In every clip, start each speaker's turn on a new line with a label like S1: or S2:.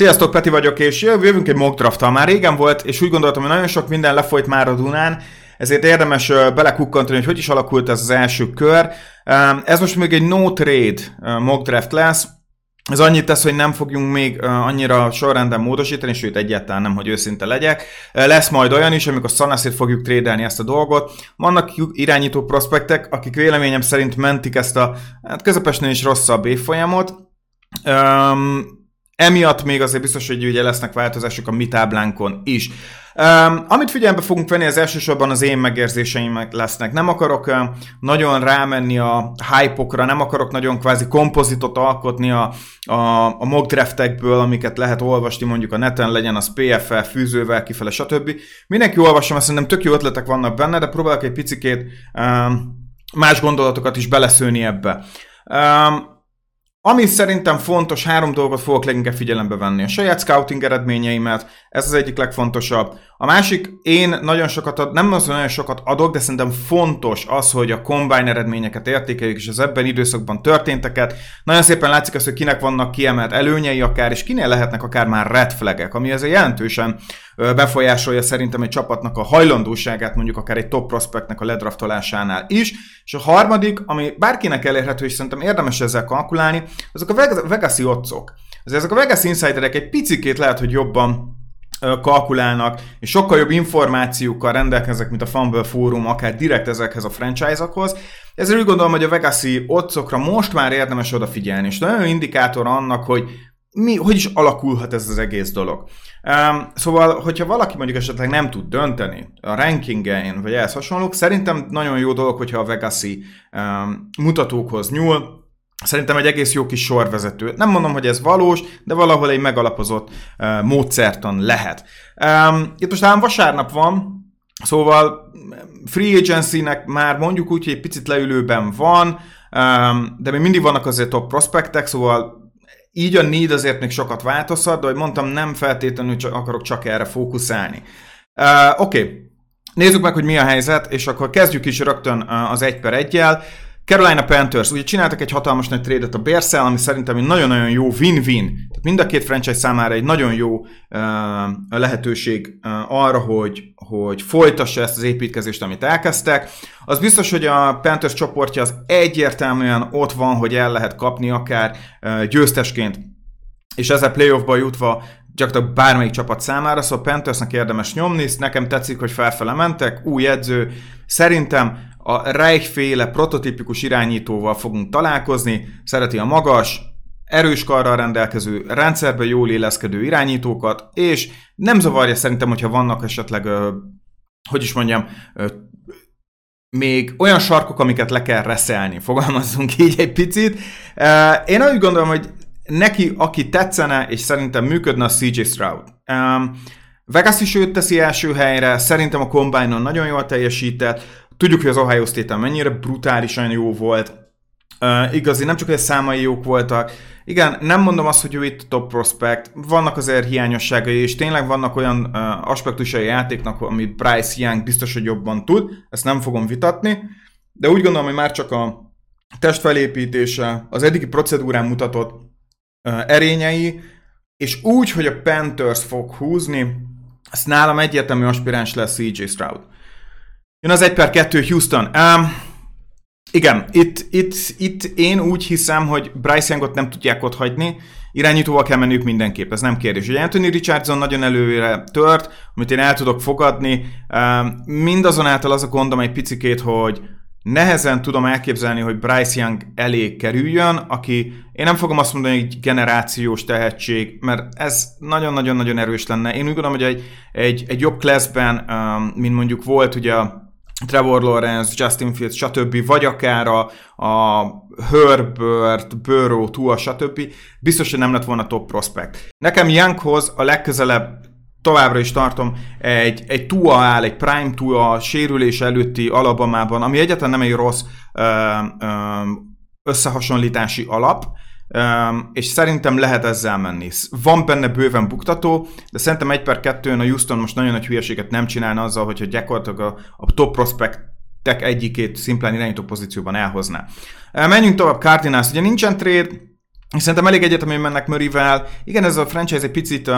S1: Sziasztok, Peti vagyok, és jövünk egy mock draft Már régen volt, és úgy gondoltam, hogy nagyon sok minden lefolyt már a Dunán, ezért érdemes belekukkantani, hogy hogy is alakult ez az első kör. Ez most még egy no trade mock draft lesz, ez annyit tesz, hogy nem fogjunk még annyira sorrenden módosítani, sőt egyáltalán nem, hogy őszinte legyek. Lesz majd olyan is, amikor Sanaszét fogjuk trédelni ezt a dolgot. Vannak irányító prospektek, akik véleményem szerint mentik ezt a hát közepesnél is rosszabb évfolyamot. Emiatt még azért biztos, hogy ugye lesznek változások a mi táblánkon is. Um, amit figyelembe fogunk venni, az elsősorban az én megérzéseim lesznek. Nem akarok uh, nagyon rámenni a hype-okra, nem akarok nagyon kvázi kompozitot alkotni a, a, a mock draftekből, amiket lehet olvasni mondjuk a neten, legyen az PFL, fűzővel, kifele, stb. Mindenki olvasom, azt szerintem tök jó ötletek vannak benne, de próbálok egy picikét um, más gondolatokat is beleszőni ebbe. Um, ami szerintem fontos, három dolgot fogok leginkább figyelembe venni. A saját scouting eredményeimet, ez az egyik legfontosabb. A másik, én nagyon sokat ad, nem az, nagyon sokat adok, de szerintem fontos az, hogy a combine eredményeket értékeljük, és az ebben időszakban történteket. Nagyon szépen látszik az, hogy kinek vannak kiemelt előnyei akár, és kinél lehetnek akár már red flagek, ami ezért jelentősen befolyásolja szerintem egy csapatnak a hajlandóságát, mondjuk akár egy top prospectnek a ledraftolásánál is. És a harmadik, ami bárkinek elérhető, és szerintem érdemes ezzel kalkulálni, azok a Vegas-i otcok. ezek a Vegas insiderek egy picikét lehet, hogy jobban kalkulálnak, és sokkal jobb információkkal rendelkeznek, mint a Fumble Forum, akár direkt ezekhez a franchise-okhoz. Ezért úgy gondolom, hogy a Vegas-i otcokra most már érdemes odafigyelni, és nagyon indikátor annak, hogy mi, hogy is alakulhat ez az egész dolog. Um, szóval, hogyha valaki mondjuk esetleg nem tud dönteni a rankingen, vagy ehhez hasonlók, szerintem nagyon jó dolog, hogyha a Vegas-i um, mutatókhoz nyúl, Szerintem egy egész jó kis sorvezető. Nem mondom, hogy ez valós, de valahol egy megalapozott uh, módszertan lehet. Um, itt most ám vasárnap van, szóval free agency-nek már mondjuk úgy, hogy egy picit leülőben van, um, de még mindig vannak azért top prospektek, szóval így a need azért még sokat változhat, de hogy mondtam, nem feltétlenül csak, akarok csak erre fókuszálni. Uh, Oké, okay. nézzük meg, hogy mi a helyzet, és akkor kezdjük is rögtön az 1 per 1 Carolina Panthers, ugye csináltak egy hatalmas nagy trédet a bears ami szerintem egy nagyon-nagyon jó win-win. Tehát mind a két franchise számára egy nagyon jó uh, lehetőség uh, arra, hogy, hogy folytassa ezt az építkezést, amit elkezdtek. Az biztos, hogy a Panthers csoportja az egyértelműen ott van, hogy el lehet kapni akár uh, győztesként, és ezzel playoffba jutva gyakorlatilag bármelyik csapat számára, szóval Panthersnek érdemes nyomni, nekem tetszik, hogy felfele mentek, új edző, szerintem a Reich-féle prototípikus irányítóval fogunk találkozni, szereti a magas, erős karral rendelkező, rendszerbe jól éleszkedő irányítókat, és nem zavarja szerintem, hogyha vannak esetleg, hogy is mondjam, még olyan sarkok, amiket le kell reszelni, fogalmazzunk így egy picit. Én úgy gondolom, hogy neki, aki tetszene, és szerintem működne a CJ Stroud. Vegas is őt teszi első helyre, szerintem a Combine-on nagyon jól teljesített, Tudjuk, hogy az Ohio state mennyire brutálisan jó volt. Uh, igazi, nem csak, hogy a számai jók voltak. Igen, nem mondom azt, hogy ő itt top prospect. Vannak azért hiányosságai, és tényleg vannak olyan uh, aspektusai a játéknak, amit Bryce Young biztos, hogy jobban tud. Ezt nem fogom vitatni. De úgy gondolom, hogy már csak a testfelépítése, az eddigi procedúrán mutatott uh, erényei, és úgy, hogy a Panthers fog húzni, ezt nálam egyértelmű aspiráns lesz CJ Stroud. Jön az 1 per 2 Houston. Um, igen, itt, itt, itt én úgy hiszem, hogy Bryce Youngot nem tudják ott hagyni, irányítóval kell menniük mindenképp, ez nem kérdés. Ugye Anthony Richardson nagyon előre tört, amit én el tudok fogadni, um, mindazonáltal az a gondom egy picikét, hogy nehezen tudom elképzelni, hogy Bryce Young elé kerüljön, aki én nem fogom azt mondani, hogy generációs tehetség, mert ez nagyon-nagyon-nagyon erős lenne. Én úgy gondolom, hogy egy, egy, egy jobb classben, um, mint mondjuk volt ugye a Trevor Lawrence, Justin Fields, stb., vagy akár a, a Herbert, Burrow, Tua, stb., biztos, hogy nem lett volna top prospect. Nekem Younghoz a legközelebb továbbra is tartom, egy, egy Tua áll, egy Prime Tua sérülés előtti Alabamában, ami egyáltalán nem egy rossz ö, ö, összehasonlítási alap, És szerintem lehet ezzel menni. Van benne bőven buktató, de szerintem egy per kettőn a Houston most nagyon nagy hülyeséget nem csinálna azzal, hogyha gyakorlatilag a, a top prospektek egyikét szimplán irányító pozícióban elhozná. Menjünk tovább, Cardinals, ugye nincsen trade, szerintem elég egyetemű mennek Murrayvel. Igen, ez a franchise egy picit uh,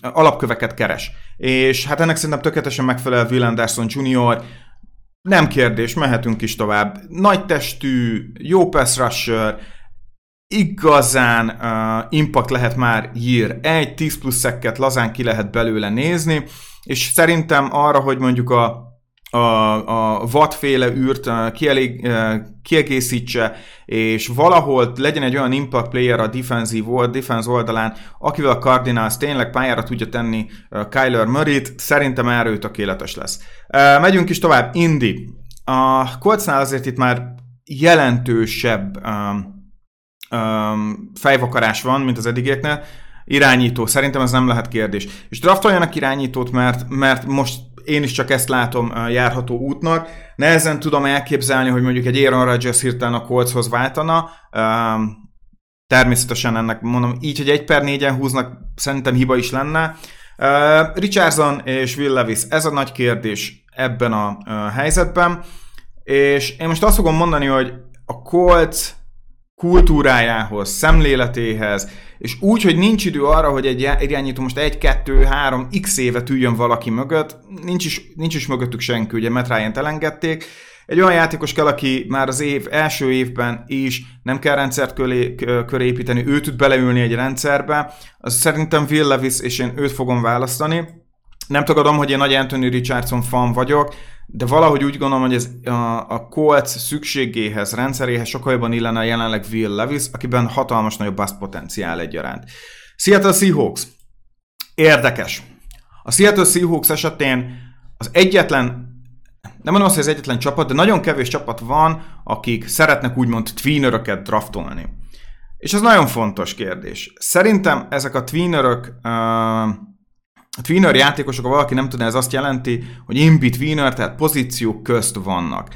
S1: alapköveket keres. És hát ennek szerintem tökéletesen megfelel Will Anderson Jr., nem kérdés, mehetünk is tovább. Nagy testű, jó pass rusher, igazán uh, impact lehet már year egy 10 plusz szekket lazán ki lehet belőle nézni, és szerintem arra, hogy mondjuk a a, a vadféle űrt kielég, kiegészítse, és valahol legyen egy olyan impact player a defensív old, defense oldalán, akivel a Cardinals tényleg pályára tudja tenni Kyler Murray-t, szerintem erről tökéletes lesz. Megyünk is tovább, Indy. A Coltsnál azért itt már jelentősebb um, um, fejvakarás van, mint az eddigieknél. Irányító, szerintem ez nem lehet kérdés. És draftoljanak irányítót, mert, mert most én is csak ezt látom járható útnak. Nehezen tudom elképzelni, hogy mondjuk egy Aaron Rodgers hirtelen a Coltshoz váltana. Természetesen ennek mondom, így, hogy egy per négyen húznak, szerintem hiba is lenne. Richardson és Will Levis, ez a nagy kérdés ebben a helyzetben. És én most azt fogom mondani, hogy a Colts kultúrájához, szemléletéhez, és úgy, hogy nincs idő arra, hogy egy irányító most egy, kettő, három, x évet üljön valaki mögött, nincs is, nincs is mögöttük senki, ugye Matt Ryan-t elengedték, egy olyan játékos kell, aki már az év első évben is nem kell rendszert köré, köré építeni, ő tud beleülni egy rendszerbe, az szerintem Will Levis, és én őt fogom választani. Nem tagadom, hogy én nagy Anthony Richardson fan vagyok, de valahogy úgy gondolom, hogy ez a, a Colts szükségéhez, rendszeréhez sokkal jobban illene jelenleg Will Levis, akiben hatalmas nagyobb bust potenciál egyaránt. Seattle Seahawks. Érdekes. A Seattle Seahawks esetén az egyetlen, nem mondom azt, hogy az egyetlen csapat, de nagyon kevés csapat van, akik szeretnek úgymond tweeneröket draftolni. És ez nagyon fontos kérdés. Szerintem ezek a tweenerök uh, a tweener játékosok, ha valaki nem tudná, ez azt jelenti, hogy in-betweener, tehát pozíciók közt vannak.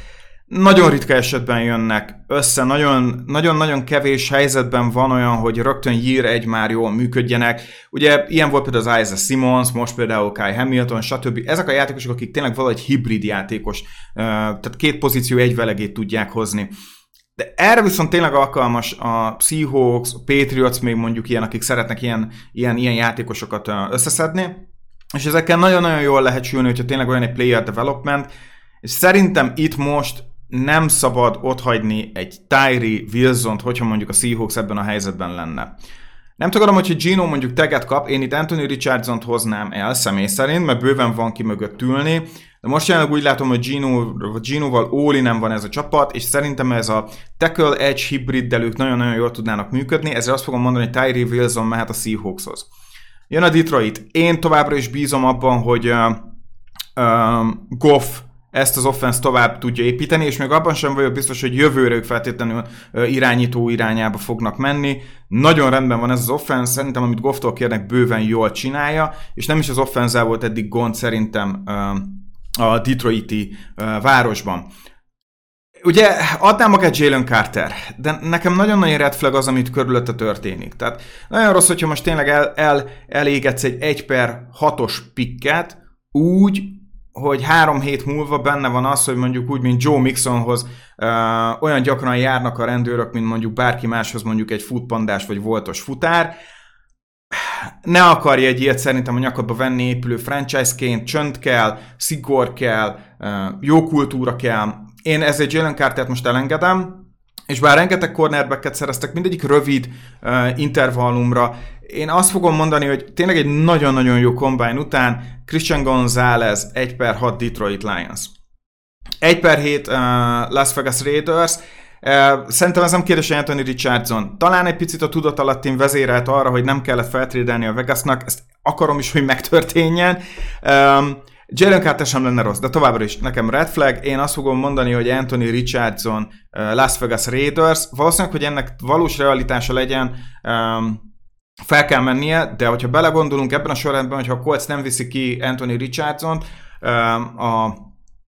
S1: Nagyon ritka esetben jönnek össze, nagyon-nagyon kevés helyzetben van olyan, hogy rögtön year egy már jól működjenek. Ugye ilyen volt például az Isaiah Simmons, most például Kai Hamilton, stb. Ezek a játékosok, akik tényleg valahogy hibrid játékos, tehát két pozíció egy velegét tudják hozni. De erre viszont tényleg alkalmas a Seahawks, a Patriots még mondjuk ilyen, akik szeretnek ilyen, ilyen, ilyen játékosokat összeszedni, és ezekkel nagyon-nagyon jól lehet sülni, hogyha tényleg olyan egy player development, és szerintem itt most nem szabad otthagyni egy Tyree Wilson-t, hogyha mondjuk a Seahawks ebben a helyzetben lenne. Nem tudom, hogyha Gino mondjuk teget kap, én itt Anthony Richardson-t hoznám el személy szerint, mert bőven van ki mögött ülni, de most jelenleg úgy látom, hogy Gino, Gino-val Óli nem van ez a csapat, és szerintem ez a tackle edge hibriddel ők nagyon-nagyon jól tudnának működni, ezért azt fogom mondani, hogy Tyree Wilson mehet a Seahawkshoz. Jön a Detroit. Én továbbra is bízom abban, hogy uh, uh, Goff ezt az offense tovább tudja építeni, és még abban sem vagyok biztos, hogy jövőre ők feltétlenül irányító irányába fognak menni. Nagyon rendben van ez az offense, szerintem amit Goff-tól kérnek bőven jól csinálja, és nem is az offense volt eddig gond szerintem a Detroiti városban. Ugye adnám magát Jalen Carter, de nekem nagyon-nagyon red flag az, amit körülötte történik. Tehát nagyon rossz, hogyha most tényleg el, el, elégetsz egy 1 per 6-os pikket, úgy, hogy három hét múlva benne van az, hogy mondjuk úgy, mint Joe Mixonhoz ö, olyan gyakran járnak a rendőrök, mint mondjuk bárki máshoz mondjuk egy futpandás vagy voltos futár. Ne akarja egy ilyet szerintem a nyakadba venni épülő franchise-ként, csönd kell, szigor kell, jó kultúra kell. Én ezért Jalen Cartert most elengedem, és bár rengeteg cornerbacket szereztek, mindegyik rövid uh, intervallumra, én azt fogom mondani, hogy tényleg egy nagyon-nagyon jó combine után Christian Gonzalez 1 per 6 Detroit Lions. 1 per 7 uh, Las Vegas Raiders, Uh, szerintem ez nem kérdés, Anthony Richardson. Talán egy picit a tudat alattin vezérelt arra, hogy nem kellett feltrédelni a Vegasnak, ezt akarom is, hogy megtörténjen. Um, Jalen Carter sem lenne rossz, de továbbra is nekem red flag. Én azt fogom mondani, hogy Anthony Richardson, Las Vegas Raiders. Valószínűleg, hogy ennek valós realitása legyen, fel kell mennie, de hogyha belegondolunk ebben a sorrendben, hogyha a Colts nem viszi ki Anthony Richardson um, a,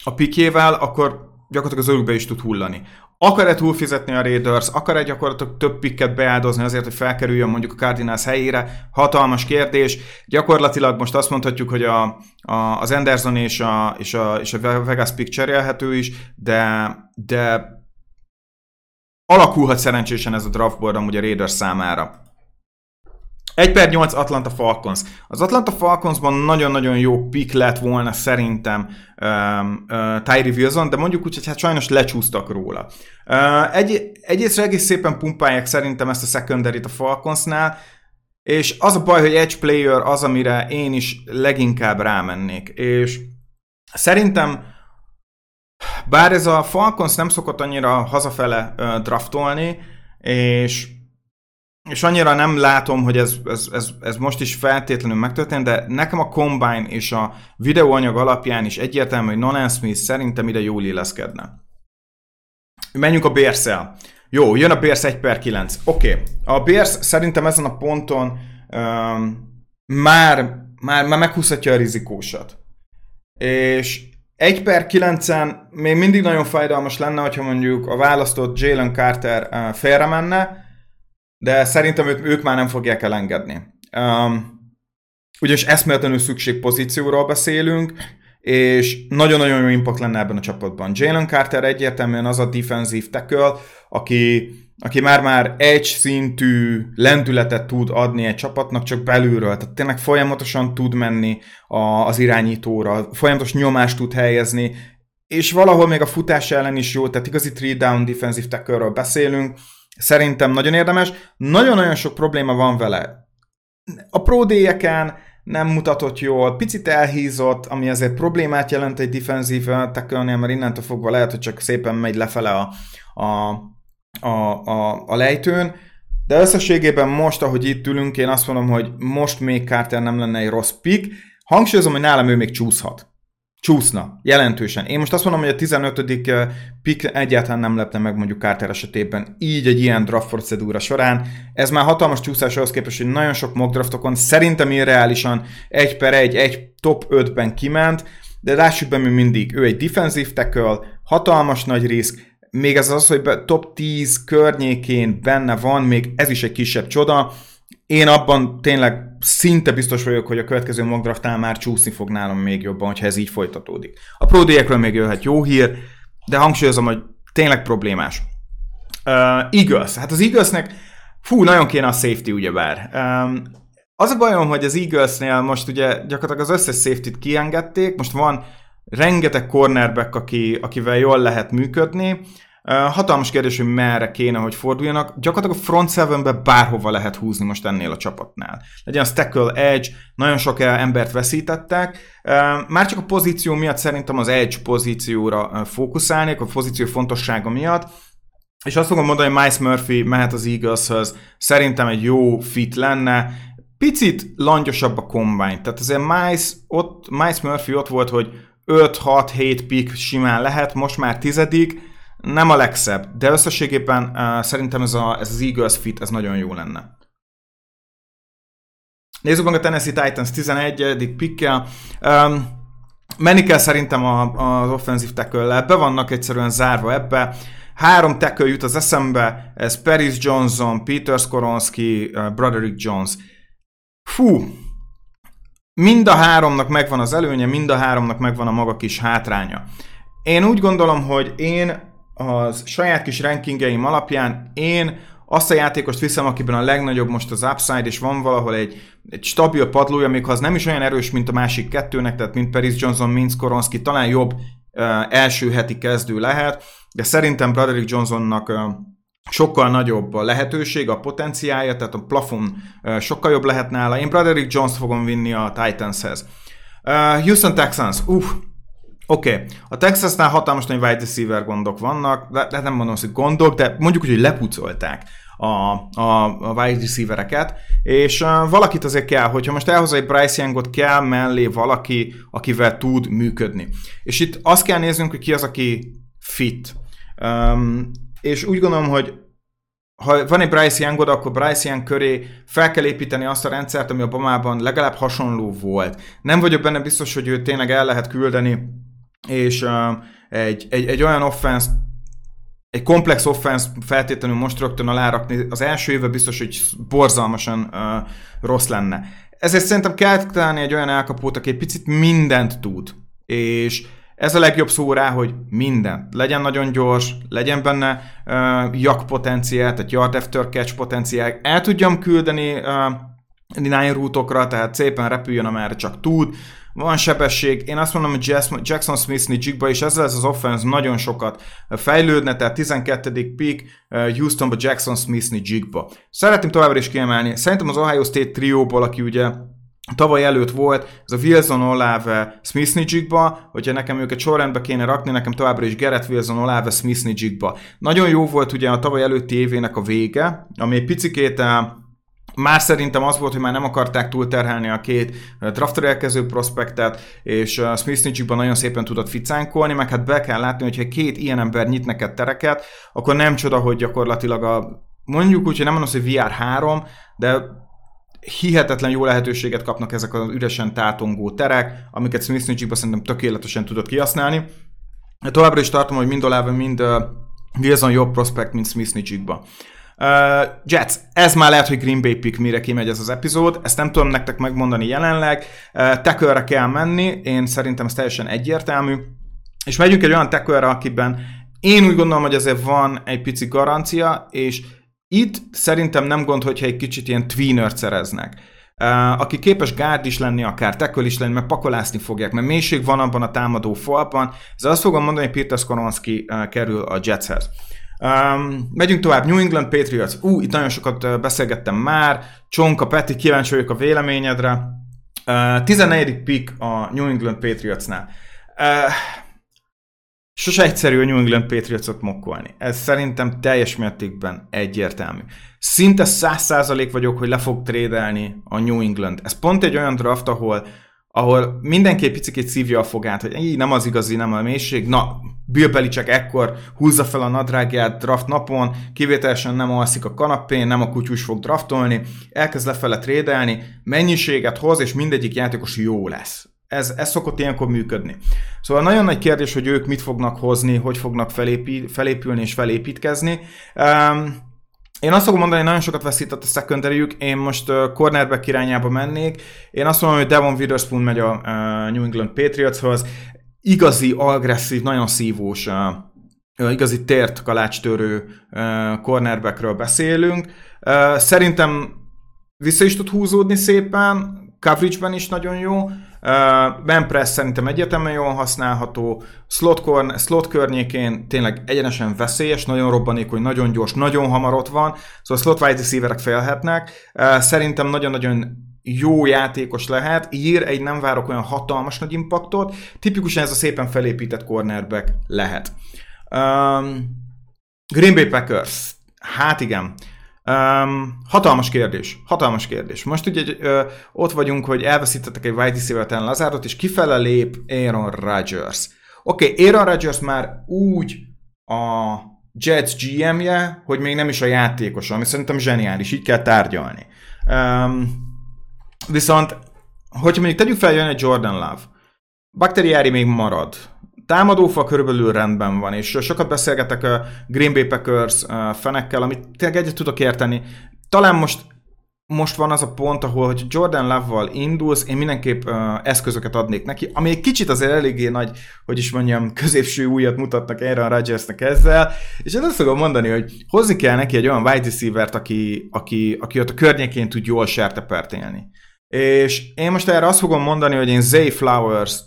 S1: a pikjével, akkor gyakorlatilag az örükbe is tud hullani. Akar-e túlfizetni a Raiders, akar-e gyakorlatilag több pikket beáldozni azért, hogy felkerüljön mondjuk a Cardinals helyére? Hatalmas kérdés. Gyakorlatilag most azt mondhatjuk, hogy a, a, az Anderson és a, és, a, és a Vegas pick cserélhető is, de, de alakulhat szerencsésen ez a draftboard amúgy a Raiders számára. 1 per 8 Atlanta Falcons. Az Atlanta Falconsban nagyon-nagyon jó pick lett volna szerintem um, uh, Tyree Wilson, de mondjuk úgy, hogy hát sajnos lecsúsztak róla. Uh, egy, egyrészt egész szépen pumpálják szerintem ezt a secondary a Falconsnál, és az a baj, hogy edge player az, amire én is leginkább rámennék. És szerintem, bár ez a Falcons nem szokott annyira hazafele uh, draftolni, és és annyira nem látom, hogy ez, ez, ez, ez most is feltétlenül megtörtént, de nekem a Combine és a videóanyag alapján is egyértelmű, hogy Nolan Smith szerintem ide jól illeszkedne. Menjünk a bears -el. Jó, jön a Bears 1 per 9. Oké, okay. a Bears szerintem ezen a ponton um, már, már, már meghúzhatja a rizikósat. És 1 per 9-en még mindig nagyon fájdalmas lenne, hogyha mondjuk a választott Jalen Carter uh, félre menne, de szerintem ők, ők már nem fogják elengedni. Um, ugyanis eszméletlenül szükség pozícióról beszélünk, és nagyon-nagyon jó impact lenne ebben a csapatban. Jalen Carter egyértelműen az a defensív tackle, aki, aki már-már egy szintű lendületet tud adni egy csapatnak csak belülről. Tehát tényleg folyamatosan tud menni a, az irányítóra, folyamatos nyomást tud helyezni, és valahol még a futás ellen is jó, tehát igazi three down defensive tackle beszélünk, Szerintem nagyon érdemes. Nagyon-nagyon sok probléma van vele. A pro nem mutatott jól, picit elhízott, ami azért problémát jelent egy defensív tackle mert innentől fogva lehet, hogy csak szépen megy lefele a, a, a, a, a lejtőn. De összességében most, ahogy itt ülünk, én azt mondom, hogy most még Carter nem lenne egy rossz pick. Hangsúlyozom, hogy nálam ő még csúszhat csúszna, jelentősen. Én most azt mondom, hogy a 15. Eh, pick egyáltalán nem lepne meg mondjuk Carter esetében, így egy ilyen draft procedúra során. Ez már hatalmas csúszás ahhoz képest, hogy nagyon sok mock draftokon szerintem irreálisan egy per egy, egy top 5-ben kiment, de lássuk be mi mindig, ő egy defensive tackle, hatalmas nagy risk, még ez az, hogy top 10 környékén benne van, még ez is egy kisebb csoda, én abban tényleg szinte biztos vagyok, hogy a következő mock draftnál már csúszni fog nálam még jobban, hogyha ez így folytatódik. A pro még jöhet jó hír, de hangsúlyozom, hogy tényleg problémás. Uh, Eagles. Hát az Eaglesnek fú, nagyon kéne a safety ugyebár. Um, az a bajom, hogy az Eaglesnél most ugye gyakorlatilag az összes safety-t kiengedték, most van rengeteg cornerback, aki, akivel jól lehet működni, Hatalmas kérdés, hogy merre kéne, hogy forduljanak. Gyakorlatilag a front sevenbe bárhova lehet húzni most ennél a csapatnál. Legyen az tackle, edge, nagyon sok embert veszítettek. Már csak a pozíció miatt szerintem az edge pozícióra fókuszálnék, a pozíció fontossága miatt. És azt fogom mondani, hogy Miles Murphy mehet az Eagleshöz. Szerintem egy jó fit lenne. Picit langyosabb a combine. Tehát azért Miles, ott, Miles Murphy ott volt, hogy 5-6-7 pick simán lehet, most már tizedik nem a legszebb, de összességében uh, szerintem ez, a, ez az Eagles fit, ez nagyon jó lenne. Nézzük meg a Tennessee Titans 11. pikkel. Um, menni kell szerintem a, az offensive tackle Be vannak egyszerűen zárva ebbe. Három tackle jut az eszembe, ez Paris Johnson, Peter Skoronski, uh, Broderick Jones. Fú, mind a háromnak megvan az előnye, mind a háromnak megvan a maga kis hátránya. Én úgy gondolom, hogy én az saját kis rankingeim alapján én azt a játékost viszem, akiben a legnagyobb most az upside, és van valahol egy, egy stabil padlója, még ha az nem is olyan erős, mint a másik kettőnek, tehát mint Paris Johnson, mint Skoronski, talán jobb uh, első heti kezdő lehet, de szerintem Broderick Johnsonnak uh, sokkal nagyobb a lehetőség, a potenciája, tehát a plafon uh, sokkal jobb lehet nála. Én Broderick Jones fogom vinni a Titanshez. Uh, Houston Texans, uff, Oké, okay. a Texasnál hatalmas nagy wide receiver gondok vannak, de, nem mondom, hogy gondok, de mondjuk hogy lepucolták a, a, a wide receivereket, és uh, valakit azért kell, hogyha most elhoz egy Bryce Youngot, kell mellé valaki, akivel tud működni. És itt azt kell néznünk, hogy ki az, aki fit. Um, és úgy gondolom, hogy ha van egy Bryce Youngod, akkor Bryce Young köré fel kell építeni azt a rendszert, ami a Bamában legalább hasonló volt. Nem vagyok benne biztos, hogy ő tényleg el lehet küldeni és egy, egy, egy olyan offense egy komplex offense feltétlenül most rögtön alárakni, az első éve biztos, hogy borzalmasan uh, rossz lenne. Ezért szerintem kell találni egy olyan elkapót, aki egy picit mindent tud, és Ez a legjobb szó rá, hogy minden. Legyen nagyon gyors, legyen benne uh, jak potenciál, tehát yard after catch potenciál. El tudjam küldeni uh, nine rútokra, tehát szépen repüljön, amerre csak tud. Van sebesség. Én azt mondom, hogy Jackson Smith Jigba és ezzel ez az offense nagyon sokat fejlődne, tehát 12. pick Houstonba Jackson Smith Jigba. Szeretném továbbra is kiemelni. Szerintem az Ohio State trióból, aki ugye tavaly előtt volt, ez a Wilson Olave Smith Nijigba, hogyha nekem őket sorrendbe kéne rakni, nekem továbbra is Gerett Wilson Olave Smith Nijigba. Nagyon jó volt ugye a tavaly előtti évének a vége, ami egy picikét eh, már szerintem az volt, hogy már nem akarták túlterhelni a két eh, draftra elkező prospektet, és eh, Smith Nijigba nagyon szépen tudott ficánkolni, meg hát be kell látni, hogyha két ilyen ember nyit neked tereket, akkor nem csoda, hogy gyakorlatilag a mondjuk úgy, hogy nem mondom, hogy VR3, de hihetetlen jó lehetőséget kapnak ezek az üresen tátongó terek, amiket Smith Nijigba szerintem tökéletesen tudott kihasználni. Továbbra is tartom, hogy mind Olave, mind uh, Wilson jobb prospekt, mint Smith Nijigba. Uh, Jets, ez már lehet, hogy Green Bay pick, mire kimegy ez az epizód, ezt nem tudom nektek megmondani jelenleg, uh, tackle kell menni, én szerintem ez teljesen egyértelmű, és megyünk egy olyan tackle akiben én úgy gondolom, hogy azért van egy pici garancia, és itt szerintem nem gond, hogyha egy kicsit ilyen tweenert szereznek. Uh, aki képes gárd is lenni, akár tackle is lenni, mert pakolászni fogják, mert mélység van abban a támadó falban. Ez azt fogom mondani, hogy Peter Skoronski uh, kerül a Jetshez. Um, megyünk tovább, New England Patriots. Ú, itt nagyon sokat beszélgettem már. Csonka, Peti, kíváncsi vagyok a véleményedre. Uh, 14. pick a New England Patriotsnál. Uh, Sose egyszerű a New England Patriots-ot mokkolni. Ez szerintem teljes mértékben egyértelmű. Szinte száz százalék vagyok, hogy le fog trédelni a New England. Ez pont egy olyan draft, ahol, ahol mindenki picit szívja a fogát, hogy így nem az igazi, nem a mélység. Na, Bill Belichick ekkor húzza fel a nadrágját draft napon, kivételesen nem alszik a kanapén, nem a kutyus fog draftolni, elkezd lefele trédelni, mennyiséget hoz, és mindegyik játékos jó lesz. Ez, ez szokott ilyenkor működni. Szóval nagyon nagy kérdés, hogy ők mit fognak hozni, hogy fognak felépí, felépülni és felépítkezni. Um, én azt fogom mondani, hogy nagyon sokat veszített a secondary én most uh, cornerback irányába mennék. Én azt mondom, hogy Devon Witherspoon megy a uh, New England Patriotshoz. Igazi, agresszív, nagyon szívós, uh, igazi tért kalácstörő uh, cornerbackről beszélünk. Uh, szerintem vissza is tud húzódni szépen, coverage-ben is nagyon jó, Uh, ben Press szerintem egyetemen jól használható, slot, corn, slot környékén tényleg egyenesen veszélyes, nagyon robbanékony, nagyon gyors, nagyon hamar ott van, szóval slot wide receiverek félhetnek. Uh, szerintem nagyon-nagyon jó játékos lehet, ír egy nem várok olyan hatalmas nagy impaktot, tipikusan ez a szépen felépített cornerback lehet. Um, Green Bay Packers, hát igen, Um, hatalmas kérdés, hatalmas kérdés. Most ugye ö, ott vagyunk, hogy elveszítettek egy wide receiver Lazardot, és kifele lép Aaron Rodgers. Oké, okay, Aaron Rodgers már úgy a Jets GM-je, hogy még nem is a játékos, ami szerintem zseniális, így kell tárgyalni. Um, viszont, hogyha mondjuk tegyük fel, jön egy Jordan Love, Bakteriári még marad, támadófa körülbelül rendben van, és sokat beszélgetek a Green Bay Packers fenekkel, amit tényleg egyet tudok érteni. Talán most most van az a pont, ahol, hogy Jordan Love-val indulsz, én mindenképp uh, eszközöket adnék neki, ami egy kicsit azért eléggé nagy, hogy is mondjam, középső újat mutatnak Aaron Rodgersnek ezzel, és én azt fogom mondani, hogy hozni kell neki egy olyan wide receiver aki, aki, aki ott a környékén tud jól sertepert élni. És én most erre azt fogom mondani, hogy én Zay Flowers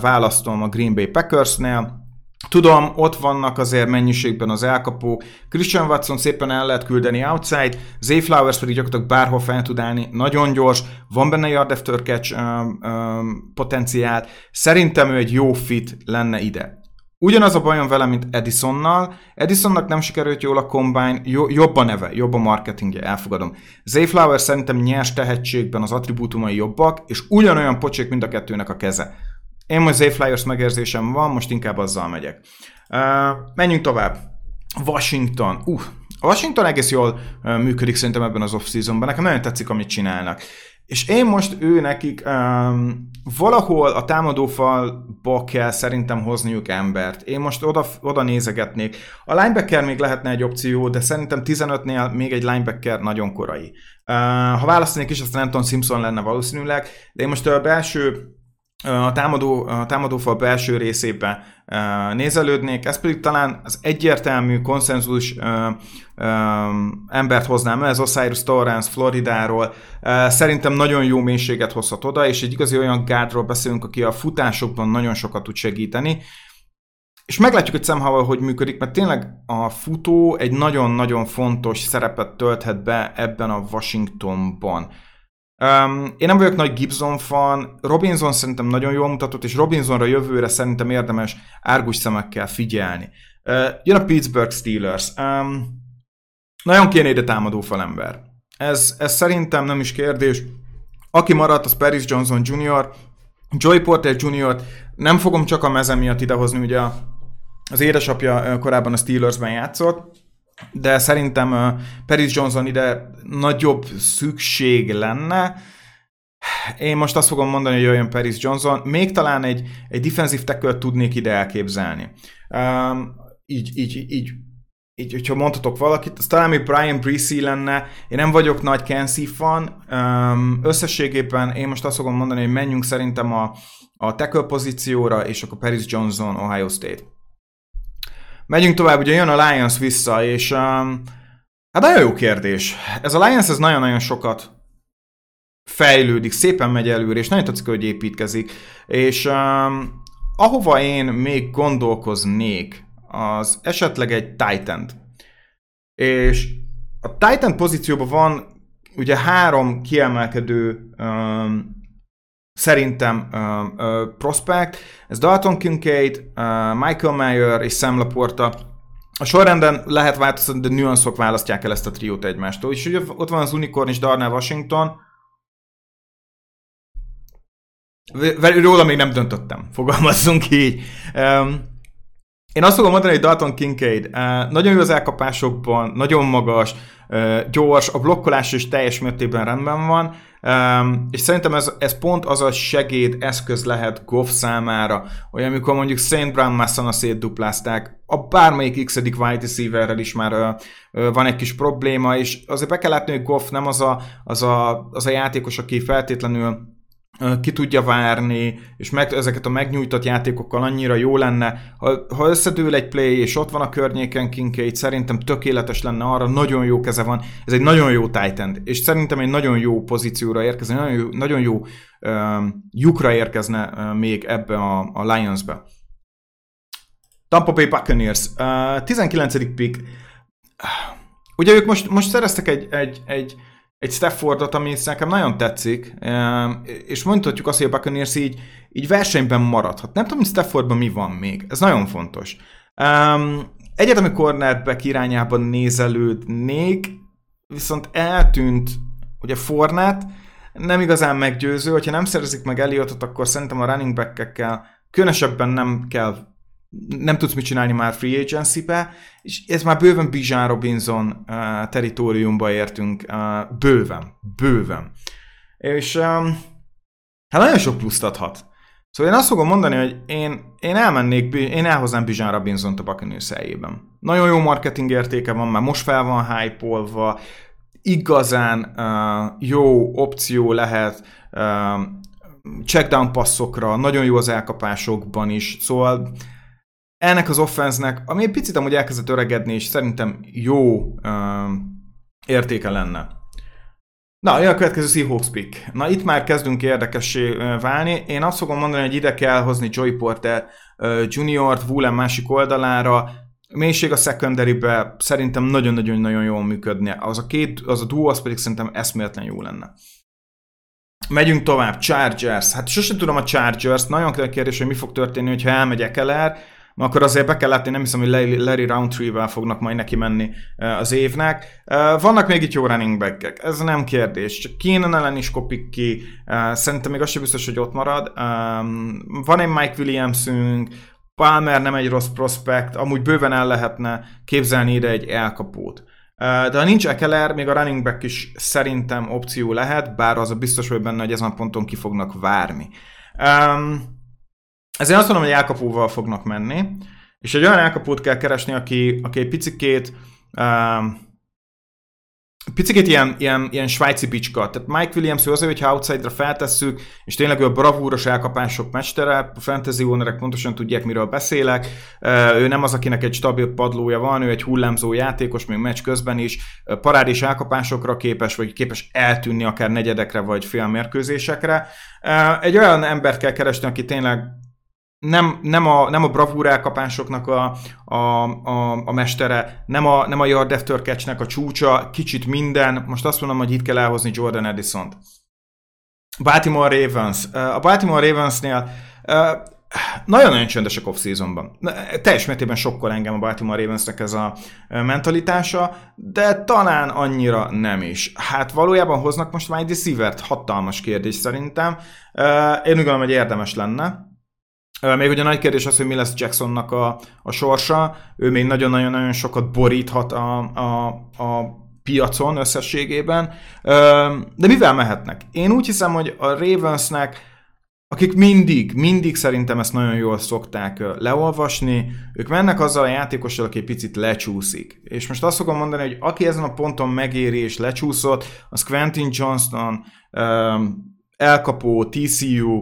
S1: választom a Green Bay Packersnél. Tudom, ott vannak azért mennyiségben az elkapó. Christian Watson szépen el lehet küldeni outside, Zay Flowers pedig gyakorlatilag bárhol fel tud állni, nagyon gyors, van benne yard after catch um, um, potenciál. Szerintem ő egy jó fit lenne ide. Ugyanaz a bajom vele, mint Edisonnal. Edisonnak nem sikerült jól a combine, jó, jobb a neve, jobb a marketingje, elfogadom. Zay Flowers szerintem nyers tehetségben az attribútumai jobbak, és ugyanolyan pocsék mind a kettőnek a keze. Én most Zay Flyers megérzésem van, most inkább azzal megyek. Uh, menjünk tovább. Washington. Uh, Washington egész jól uh, működik szerintem ebben az off-seasonban. Nekem nagyon tetszik, amit csinálnak. És én most ő nekik um, valahol a támadófalba kell szerintem hozniuk embert. Én most oda, oda nézegetnék. A linebacker még lehetne egy opció, de szerintem 15-nél még egy linebacker nagyon korai. Uh, ha választanék is, aztán Anton Simpson lenne valószínűleg, de én most a belső a, támadó, a támadófal belső részébe nézelődnék, ez pedig talán az egyértelmű konszenzus embert hoznám ez Osiris Torrance Floridáról. Szerintem nagyon jó mélységet hozhat oda, és egy igazi olyan gárdról beszélünk, aki a futásokban nagyon sokat tud segíteni. És meglátjuk, hogy Sam hogy működik, mert tényleg a futó egy nagyon-nagyon fontos szerepet tölthet be ebben a Washingtonban. Um, én nem vagyok nagy Gibson fan, Robinson szerintem nagyon jól mutatott, és Robinsonra jövőre szerintem érdemes árgus szemekkel figyelni. Uh, jön a Pittsburgh Steelers. Um, nagyon kéne ide támadó falember. Ez, ez szerintem nem is kérdés. Aki maradt, az Paris Johnson Jr., Joy Porter Jr. Nem fogom csak a mezem miatt idehozni, ugye az édesapja korábban a Steelersben játszott, de szerintem Paris Johnson ide nagyobb szükség lenne. Én most azt fogom mondani, hogy jöjjön Paris Johnson. Még talán egy, egy defensive tackle tudnék ide elképzelni. Um, így, így, így, így, hogyha mondhatok valakit, az talán még Brian Breesy lenne. Én nem vagyok nagy Kenzie fan. Um, összességében én most azt fogom mondani, hogy menjünk szerintem a, a tackle pozícióra, és akkor Paris Johnson, Ohio State. Megyünk tovább, ugye jön a Lions vissza, és um, hát nagyon jó kérdés. Ez a Lions ez nagyon-nagyon sokat fejlődik, szépen megy előre, és nagyon tetszik, hogy építkezik. És um, ahova én még gondolkoznék, az esetleg egy titan És a Titan pozícióban van ugye három kiemelkedő um, szerintem prospect, ez Dalton Kincaid, Michael Mayer és Sam Laporta. A sorrenden lehet változtatni, de nüanszok választják el ezt a triót egymástól. És ugye ott van az Unicorn és Darnell Washington. Róla még nem döntöttem, fogalmazzunk így. Én azt fogom mondani, hogy Dalton Kincaid nagyon jó az elkapásokban, nagyon magas, gyors, a blokkolás is teljes mértékben rendben van, Um, és szerintem ez, ez pont az a segéd eszköz lehet Goff számára, hogy amikor mondjuk Saint Brown Massana szétduplázták, a bármelyik x wide receiverrel is már uh, van egy kis probléma, és azért be kell látni, hogy Goff nem az a, az a, az a játékos, aki feltétlenül ki tudja várni, és meg, ezeket a megnyújtott játékokkal annyira jó lenne. Ha, ha összedől egy play, és ott van a környéken Kincaid, szerintem tökéletes lenne arra, nagyon jó keze van. Ez egy nagyon jó titan és szerintem egy nagyon jó pozícióra érkezne, nagyon jó, nagyon jó uh, lyukra érkezne uh, még ebbe a, a Lions-be. Tampa Bay Buccaneers, uh, 19. pick. Ugye ők most, most szereztek egy, egy, egy egy Staffordot, ami nekem nagyon tetszik, és mondhatjuk azt, hogy a Buccaneers így, így versenyben maradhat. Nem tudom, hogy Staffordban mi van még. Ez nagyon fontos. egyetemi cornerback irányában nézelődnék, viszont eltűnt ugye Fornát, nem igazán meggyőző, hogyha nem szerzik meg Elliotot, akkor szerintem a running back-ekkel különösebben nem kell nem tudsz mit csinálni már free agency-be, és ez már bőven Bijan Robinson uh, teritoriumba értünk, uh, bőven, bőven. És um, hát nagyon sok pluszt adhat. Szóval én azt fogom mondani, hogy én, én elmennék, én elhoznám Bijan Robinson-t a Buccaneers helyében. Nagyon jó marketing értéke van, már most fel van hype igazán uh, jó opció lehet uh, checkdown passzokra, nagyon jó az elkapásokban is, szóval ennek az offensznek, ami egy picit amúgy elkezdett öregedni, és szerintem jó uh, értéke lenne. Na, jön a következő Seahawks pick. Na, itt már kezdünk érdekessé válni. Én azt fogom mondani, hogy ide kell hozni Joy Porter uh, Junior-t, Woolen másik oldalára, mélység a secondary-be szerintem nagyon-nagyon-nagyon jól működne. Az a két, az a duo, az pedig szerintem eszméletlen jó lenne. Megyünk tovább, Chargers. Hát sosem tudom a Chargers, nagyon kérdés, hogy mi fog történni, hogyha elmegy Ekeler akkor azért be kell látni, nem hiszem, hogy Larry Roundtree-vel fognak majd neki menni az évnek. Vannak még itt jó running back ez nem kérdés. Csak Keenan ellen is kopik ki, szerintem még az sem biztos, hogy ott marad. Van egy Mike Williamsünk, Palmer nem egy rossz prospekt, amúgy bőven el lehetne képzelni ide egy elkapót. De ha nincs Ekeler, még a running back is szerintem opció lehet, bár az a biztos vagy benne, hogy ezen a ponton ki fognak várni. Um, ezért azt mondom, hogy elkapóval fognak menni, és egy olyan elkapót kell keresni, aki, aki egy picikét um, picit ilyen, ilyen, ilyen svájci bicska. Tehát Mike Williams ő azért, hogyha outside-ra feltesszük, és tényleg ő a bravúros elkapások mestere, a fantasy ownerek pontosan tudják, miről beszélek. Ő nem az, akinek egy stabil padlója van, ő egy hullámzó játékos, még meccs közben is, parádés elkapásokra képes, vagy képes eltűnni akár negyedekre, vagy félmérkőzésekre. Egy olyan embert kell keresni, aki tényleg nem, nem, a, nem a bravúr elkapásoknak a, a, a, a mestere, nem a, nem a yard after catch a csúcsa, kicsit minden. Most azt mondom, hogy itt kell elhozni Jordan Edison-t. Baltimore Ravens. A Baltimore Ravensnél nagyon-nagyon csöndesek off-seasonban. Teljes mértékben sokkal engem a Baltimore Ravensnek ez a mentalitása, de talán annyira nem is. Hát valójában hoznak most már egy receiver hatalmas kérdés szerintem. Én úgy gondolom, hogy érdemes lenne. Még ugye nagy kérdés az, hogy mi lesz Jacksonnak a, a sorsa. Ő még nagyon-nagyon-nagyon sokat boríthat a, a, a piacon összességében. De mivel mehetnek? Én úgy hiszem, hogy a Ravensnek, akik mindig, mindig szerintem ezt nagyon jól szokták leolvasni, ők mennek azzal a játékossal, aki picit lecsúszik. És most azt fogom mondani, hogy aki ezen a ponton megéri és lecsúszott, az Quentin Johnston, elkapó, TCU,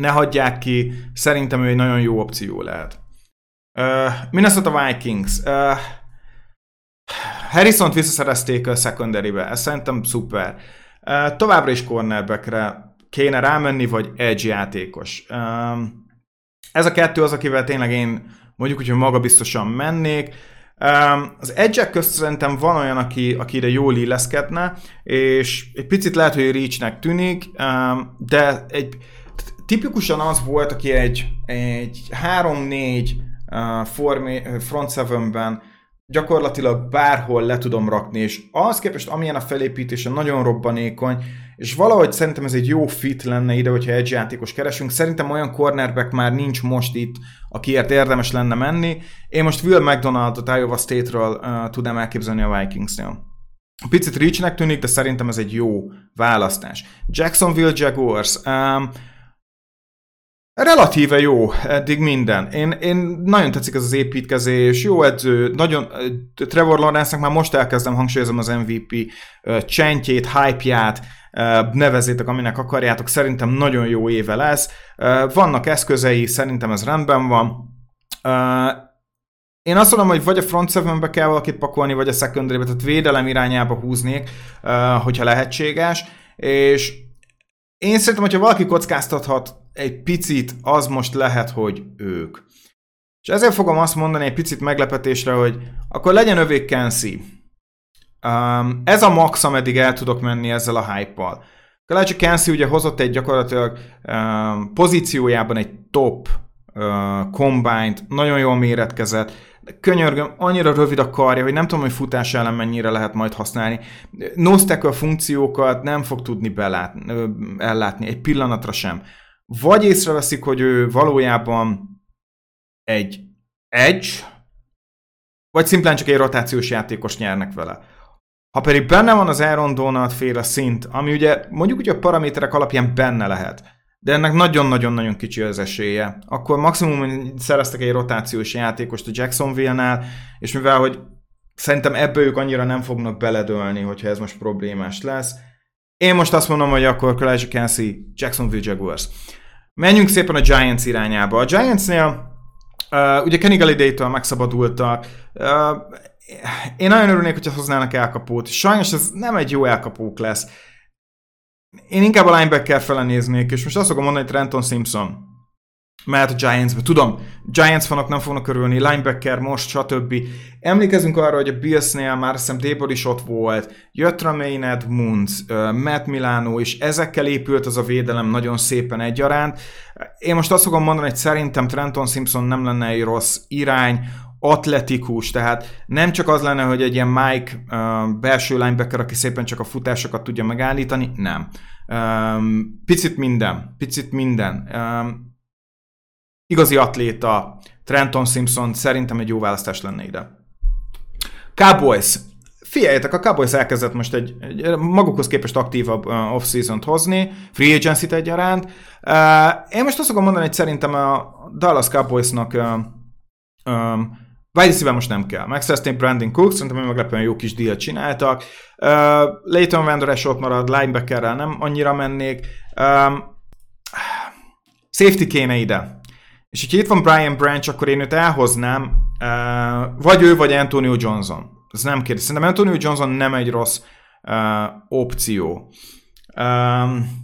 S1: ne hagyják ki, szerintem ő egy nagyon jó opció lehet. Uh, Minnesota Vikings. Uh, Harrison-t visszaszerezték a secondary-be, ez szerintem szuper. Uh, továbbra is cornerbackre kéne rámenni, vagy edge játékos. Uh, ez a kettő az, akivel tényleg én mondjuk, hogy magabiztosan mennék. Um, az edge közt szerintem van olyan, aki, aki ide jól illeszkedne, és egy picit lehet, hogy Reachnek tűnik, um, de egy tipikusan az volt, aki egy, egy 3-4 uh, front seven-ben gyakorlatilag bárhol le tudom rakni, és az képest, amilyen a felépítése nagyon robbanékony, és valahogy szerintem ez egy jó fit lenne ide, hogyha egy játékos keresünk. Szerintem olyan cornerback már nincs most itt, akiért érdemes lenne menni. Én most Will McDonaldot Iowa State-ről uh, tudnám elképzelni a Vikingsnél. Picit reachnek tűnik, de szerintem ez egy jó választás. Jacksonville Jaguars. Um, Relatíve jó, eddig minden. Én, én nagyon tetszik ez az építkezés, jó edző, nagyon, Trevor Lawrence-nek már most elkezdem hangsúlyozom az MVP csentjét, hype-ját, nevezétek, aminek akarjátok, szerintem nagyon jó éve lesz. Vannak eszközei, szerintem ez rendben van. Én azt mondom, hogy vagy a front seven kell valakit pakolni, vagy a secondary tehát védelem irányába húznék, hogyha lehetséges, és én szerintem, hogyha valaki kockáztathat egy picit, az most lehet, hogy ők. És ezért fogom azt mondani egy picit meglepetésre, hogy akkor legyen övék Kensi. Um, ez a max, ameddig el tudok menni ezzel a hype-pal. Kalácsi Kensi ugye hozott egy gyakorlatilag um, pozíciójában egy top uh, combine nagyon jól méretkezett, de könyörgöm, annyira rövid a karja, hogy nem tudom, hogy futás ellen mennyire lehet majd használni. No a funkciókat nem fog tudni belátni, ellátni, egy pillanatra sem vagy észreveszik, hogy ő valójában egy edge, vagy szimplán csak egy rotációs játékos nyernek vele. Ha pedig benne van az Aaron Donald féle szint, ami ugye mondjuk ugye a paraméterek alapján benne lehet, de ennek nagyon-nagyon-nagyon kicsi az esélye, akkor maximum szereztek egy rotációs játékost a Jacksonville-nál, és mivel hogy szerintem ebből ők annyira nem fognak beledölni, hogyha ez most problémás lesz, én most azt mondom, hogy akkor Elijah Kelsey, Jacksonville Jaguars. Menjünk szépen a Giants irányába. A Giantsnél uh, ugye Kenny Galladay-től megszabadultak. Uh, én nagyon örülnék, hogyha hoznának elkapót. Sajnos ez nem egy jó elkapók lesz. Én inkább a linebacker fele néznék, és most azt fogom mondani, hogy Trenton Simpson mehet a Giants-be. Tudom, Giants fanok nem fognak örülni, linebacker most, stb. Emlékezünk arra, hogy a Billsnél már hiszem Débor is ott volt, jött Romain Edmunds, Matt Milano, és ezekkel épült az a védelem nagyon szépen egyaránt. Én most azt fogom mondani, hogy szerintem Trenton Simpson nem lenne egy rossz irány, atletikus, tehát nem csak az lenne, hogy egy ilyen Mike belső linebacker, aki szépen csak a futásokat tudja megállítani, nem. Picit minden, picit minden. Igazi atléta, Trenton Simpson szerintem egy jó választás lenne ide. Cowboys. Figyeljetek, a Cowboys elkezdett most egy, egy magukhoz képest aktívabb uh, off-season-t hozni, free agency-t egyaránt. Uh, én most azt fogom mondani, hogy szerintem a Dallas Cowboysnak uh, um, most nem kell. Megszerezték Brandon Cook, szerintem meglepően jó kis díjat csináltak. Uh, Leighton Vander ott marad, linebackerrel nem annyira mennék. Um, safety kéne ide. És hogyha itt van Brian Branch, akkor én őt elhoznám, uh, vagy ő, vagy Antonio Johnson. Ez nem kérdés. Szerintem Antonio Johnson nem egy rossz uh, opció. Um,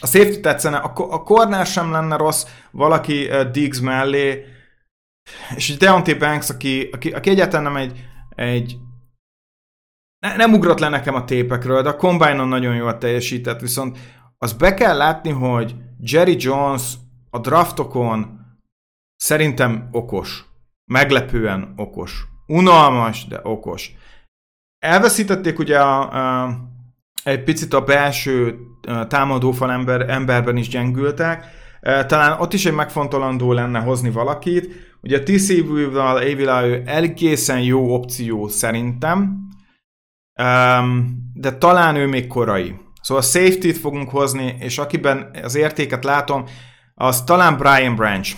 S1: a safety tetszene, a, a corner sem lenne rossz, valaki uh, Diggs mellé, és Deontay Banks, aki, aki, aki egyáltalán nem egy, egy ne, nem ugrott le nekem a tépekről, de a combine nagyon jól teljesített, viszont az be kell látni, hogy Jerry Jones a draftokon szerintem okos. Meglepően okos. Unalmas, de okos. Elveszítették ugye a, a, egy picit a belső támadófal ember, emberben is gyengültek. Talán ott is egy megfontolandó lenne hozni valakit. Ugye a TCV-val Avila ő egészen jó opció szerintem, de talán ő még korai. Szóval safety-t fogunk hozni, és akiben az értéket látom, az talán Brian Branch.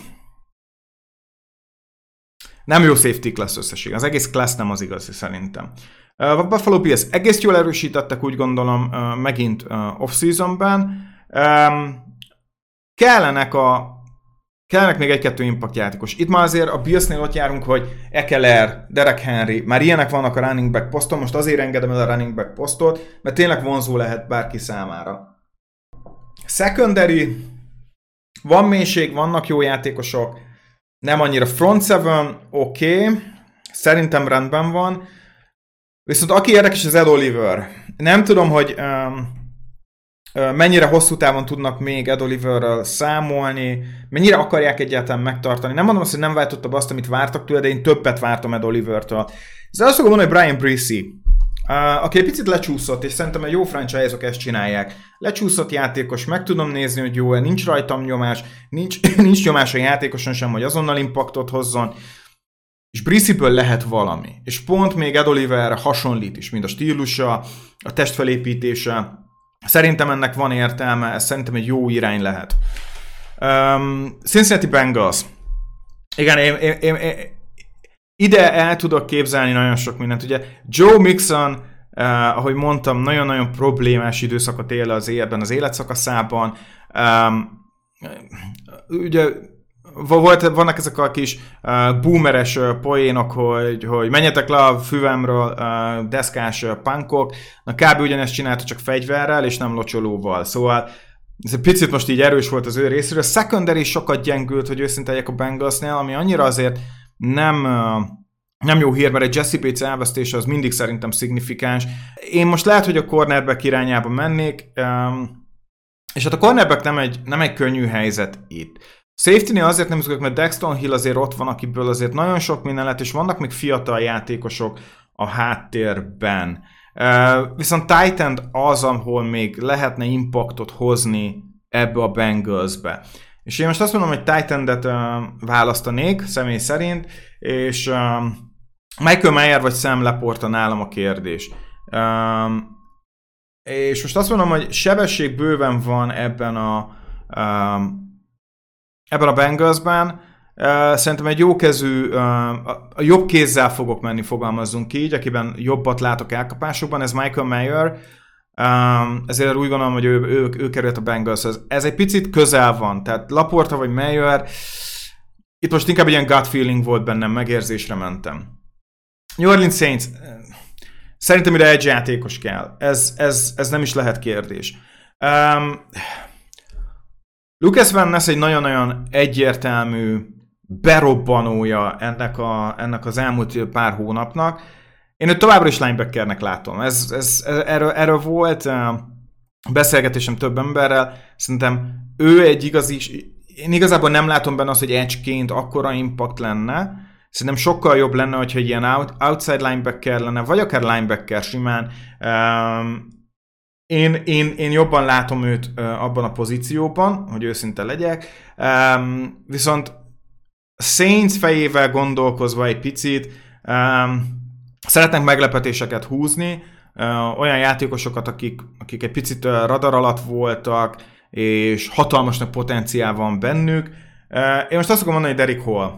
S1: Nem jó safety class összesség. Az egész class nem az igazi szerintem. A Buffalo Bills egész jól erősítettek, úgy gondolom, megint off-seasonben. Kellenek a Kellenek még egy-kettő impact játékos. Itt már azért a Billsnél ott járunk, hogy Ekeler, Derek Henry, már ilyenek vannak a running back poszton, most azért engedem el a running back posztot, mert tényleg vonzó lehet bárki számára. Secondary, van mélység, vannak jó játékosok, nem annyira front seven, oké, okay. szerintem rendben van. Viszont aki érdekes, az Ed Oliver. Nem tudom, hogy um, mennyire hosszú távon tudnak még Ed Oliverrel számolni, mennyire akarják egyáltalán megtartani. Nem mondom azt, hogy nem váltotta azt, amit vártak tőle, de én többet vártam Ed Olivertől. Ez azt fogom mondani, hogy Brian Breesy, Uh, aki egy picit lecsúszott, és szerintem egy jó franchise-ok ezt csinálják. Lecsúszott játékos, meg tudom nézni, hogy jó nincs rajtam nyomás, nincs, nincs nyomás a játékoson sem, hogy azonnal impaktot hozzon, és Brissiből lehet valami. És pont még Ed Oliver hasonlít is, mint a stílusa, a testfelépítése. Szerintem ennek van értelme, ez szerintem egy jó irány lehet. Um, Cincinnati Bengals. Igen, én, én, én, én, ide el tudok képzelni nagyon sok mindent. Ugye Joe Mixon, uh, ahogy mondtam, nagyon-nagyon problémás időszakot él az életben, az életszakaszában. Um, ugye volt, vannak ezek a kis uh, boomeres uh, poénok, hogy, hogy menjetek le a füvemről uh, deszkás uh, punkok, na kb. ugyanezt csinálta csak fegyverrel és nem locsolóval, szóval ez egy picit most így erős volt az ő részéről. A secondary sokat gyengült, hogy őszinte a Bengalsnél, ami annyira azért nem, nem jó hír, mert egy Jesse Bates elvesztése az mindig szerintem szignifikáns. Én most lehet, hogy a cornerback irányába mennék, és hát a cornerback nem egy, nem egy könnyű helyzet itt. Safety-nél azért nem izgulok, mert Dexton Hill azért ott van, akiből azért nagyon sok minden lett, és vannak még fiatal játékosok a háttérben. Viszont Titan az, ahol még lehetne impactot hozni ebbe a Bengalsbe. És én most azt mondom, hogy Titan-et választanék, személy szerint, és Michael Mayer vagy Sam Laporta nálam a kérdés. És most azt mondom, hogy sebesség bőven van ebben a ebben a Bengalsben. Szerintem egy jókezű, uh, a jobb kézzel fogok menni, fogalmazzunk így, akiben jobbat látok elkapásokban, ez Michael Mayer, Um, ezért úgy gondolom, hogy ő, ő, ő került a Bengalshoz. Ez egy picit közel van, tehát Laporta vagy Mayer, itt most inkább egy ilyen gut feeling volt bennem, megérzésre mentem. New Orleans Saints, szerintem ide egy játékos kell. Ez, ez, ez nem is lehet kérdés. Um, Lucas Van Ness egy nagyon-nagyon egyértelmű berobbanója ennek, a, ennek az elmúlt pár hónapnak. Én őt továbbra is linebackernek látom. Ez, ez, erről, erről volt beszélgetésem több emberrel. Szerintem ő egy igazi, én igazából nem látom benne azt, hogy edge akkora impact lenne. Szerintem sokkal jobb lenne, hogyha egy ilyen out, outside linebacker lenne, vagy akár linebacker simán. Um, én, én, én jobban látom őt uh, abban a pozícióban, hogy őszinte legyek. Um, viszont Saints fejével gondolkozva egy picit, um, szeretnek meglepetéseket húzni, olyan játékosokat, akik, akik egy picit radar alatt voltak, és hatalmasnak potenciál van bennük. Én most azt fogom mondani, hogy Derek Hall.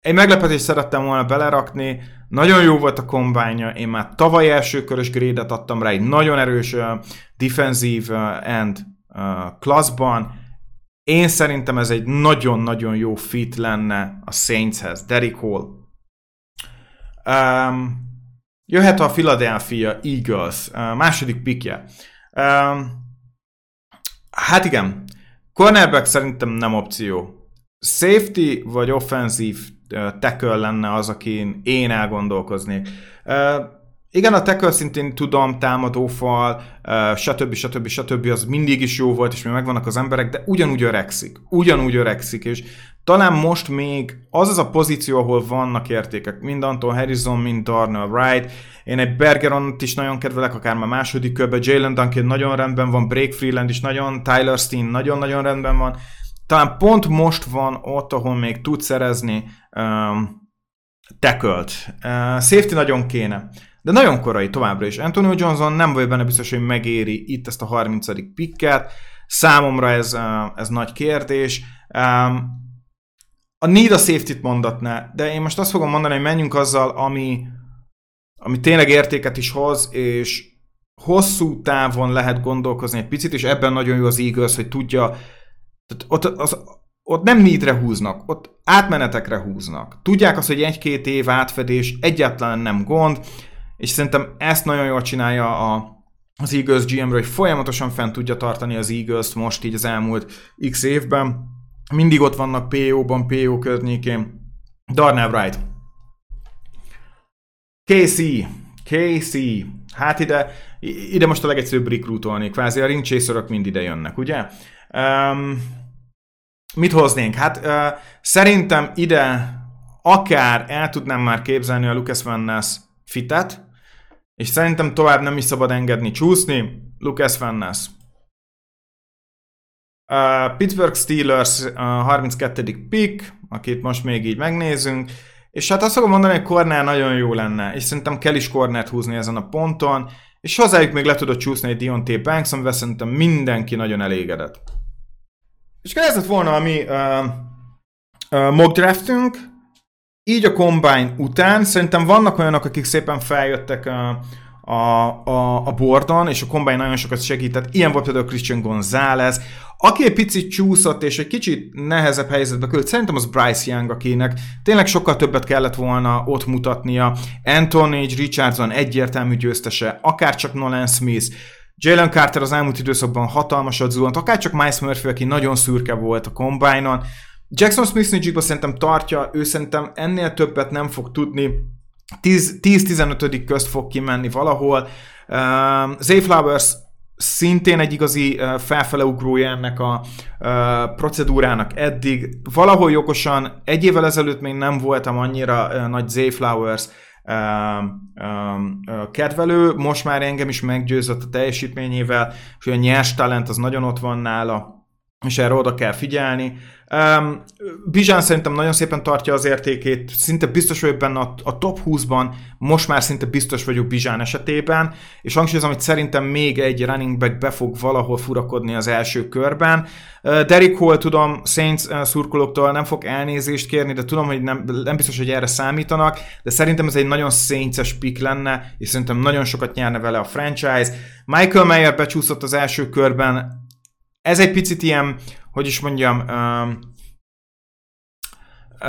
S1: egy meglepetést szerettem volna belerakni, nagyon jó volt a kombánya, én már tavaly első körös grédet adtam rá, egy nagyon erős uh, defensív end uh. Én szerintem ez egy nagyon-nagyon jó fit lenne a Saintshez, Derek Hall. Um, jöhet a Philadelphia Eagles, második pikje. Hát igen, cornerback szerintem nem opció. Safety vagy offenzív tackle lenne az, akin én elgondolkoznék. Igen, a tackle szintén tudom, támadófal, stb. stb. stb. az mindig is jó volt, és még megvannak az emberek, de ugyanúgy öregszik. Ugyanúgy öregszik, és talán most még az az a pozíció, ahol vannak értékek, mind Anton Harrison, mind Darnell Wright. Én egy Bergeron is nagyon kedvelek, akár már második körben, Jalen Duncan nagyon rendben van, Break Freeland is nagyon, Tyler Steen nagyon-nagyon rendben van. Talán pont most van ott, ahol még tud szerezni um, tackle Uh, safety nagyon kéne. De nagyon korai továbbra is. Antonio Johnson nem vagy benne biztos, hogy megéri itt ezt a 30. pikket. Számomra ez, uh, ez nagy kérdés. Um, a need a safety-t mondatná, de én most azt fogom mondani, hogy menjünk azzal, ami, ami tényleg értéket is hoz, és hosszú távon lehet gondolkozni egy picit, és ebben nagyon jó az Eagles, hogy tudja, tehát ott, az, ott nem nídre húznak, ott átmenetekre húznak. Tudják azt, hogy egy-két év átfedés egyáltalán nem gond, és szerintem ezt nagyon jól csinálja a, az Eagles gm hogy folyamatosan fent tudja tartani az Eagles-t most így az elmúlt x évben. Mindig ott vannak PO-ban, PO környékén. Darnell Wright. KC. KC. Hát ide, ide most a legegyszerűbb recruitolni, kvázi a ring mind ide jönnek, ugye? Um, mit hoznénk? Hát uh, szerintem ide akár el tudnám már képzelni a Lucas Van Ness fitet, és szerintem tovább nem is szabad engedni csúszni. Lucas Van Ness. Uh, Pittsburgh Steelers uh, 32. pick, akit most még így megnézünk, és hát azt fogom mondani, hogy Corner nagyon jó lenne, és szerintem kell is Cornert húzni ezen a ponton, és hozzájuk még le tudod csúszni egy Dionte Banks, amivel szerintem mindenki nagyon elégedett. És ez lett volna a mi uh, uh, mock draftünk, így a Combine után szerintem vannak olyanok, akik szépen feljöttek a, a, a, a bordon, és a Combine nagyon sokat segített. Ilyen volt például Christian González, aki egy picit csúszott, és egy kicsit nehezebb helyzetbe került, szerintem az Bryce Young, akinek tényleg sokkal többet kellett volna ott mutatnia. Anthony Richardson egyértelmű győztese, akár csak Nolan Smith, Jalen Carter az elmúlt időszakban hatalmasat zuhant, akár csak Miles Murphy, aki nagyon szürke volt a combine-on. Jackson Smith Nijigba szerintem tartja, ő szerintem ennél többet nem fog tudni. 10-15 közt fog kimenni valahol. Uh, Zay Flowers szintén egy igazi uh, ennek a uh, procedúrának eddig. Valahol jogosan, egy évvel ezelőtt még nem voltam annyira uh, nagy Zay Flowers kedvelő, most már engem is meggyőzött a teljesítményével, és a nyers talent az nagyon ott van nála, és erre oda kell figyelni. Um, Bizsán szerintem nagyon szépen tartja az értékét, szinte biztos vagyok benne a, a top 20-ban, most már szinte biztos vagyok Bizsán esetében, és hangsúlyozom, hogy szerintem még egy running back be fog valahol furakodni az első körben. Uh, Derek Hall, tudom, Saints uh, szurkolóktól nem fog elnézést kérni, de tudom, hogy nem, nem biztos, hogy erre számítanak, de szerintem ez egy nagyon Saints-es pick lenne, és szerintem nagyon sokat nyerne vele a franchise. Michael Mayer becsúszott az első körben, ez egy picit ilyen, hogy is mondjam, um,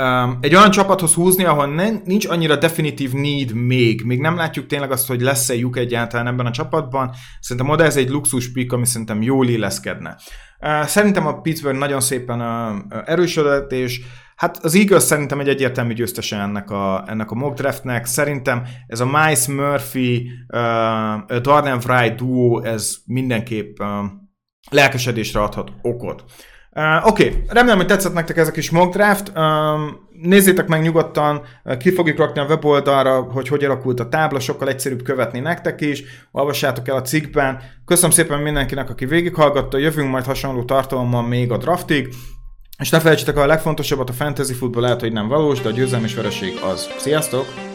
S1: um, egy olyan csapathoz húzni, ahol ne, nincs annyira definitív need még, még nem látjuk tényleg azt, hogy lesz-e lyuk egyáltalán ebben a csapatban. Szerintem oda ez egy luxus pick, ami szerintem jól illeszkedne. Uh, szerintem a Pittsburgh nagyon szépen uh, erősödött, és Hát az Eagles szerintem egy egyértelmű győztese ennek a, ennek a mock draftnek. Szerintem ez a Miles Murphy, uh, Darnell Wright duo, ez mindenképp uh, lelkesedésre adhat okot. Uh, Oké, okay. remélem, hogy tetszett nektek ez a kis mock draft. Uh, nézzétek meg nyugodtan, uh, ki fogjuk rakni a weboldalra, hogy hogy alakult a tábla, sokkal egyszerűbb követni nektek is. Olvassátok el a cikkben. Köszönöm szépen mindenkinek, aki végighallgatta, jövünk majd hasonló tartalommal még a draftig. És ne felejtsétek a legfontosabbat, a fantasy futball lehet, hogy nem valós, de a győzelem vereség az. Sziasztok!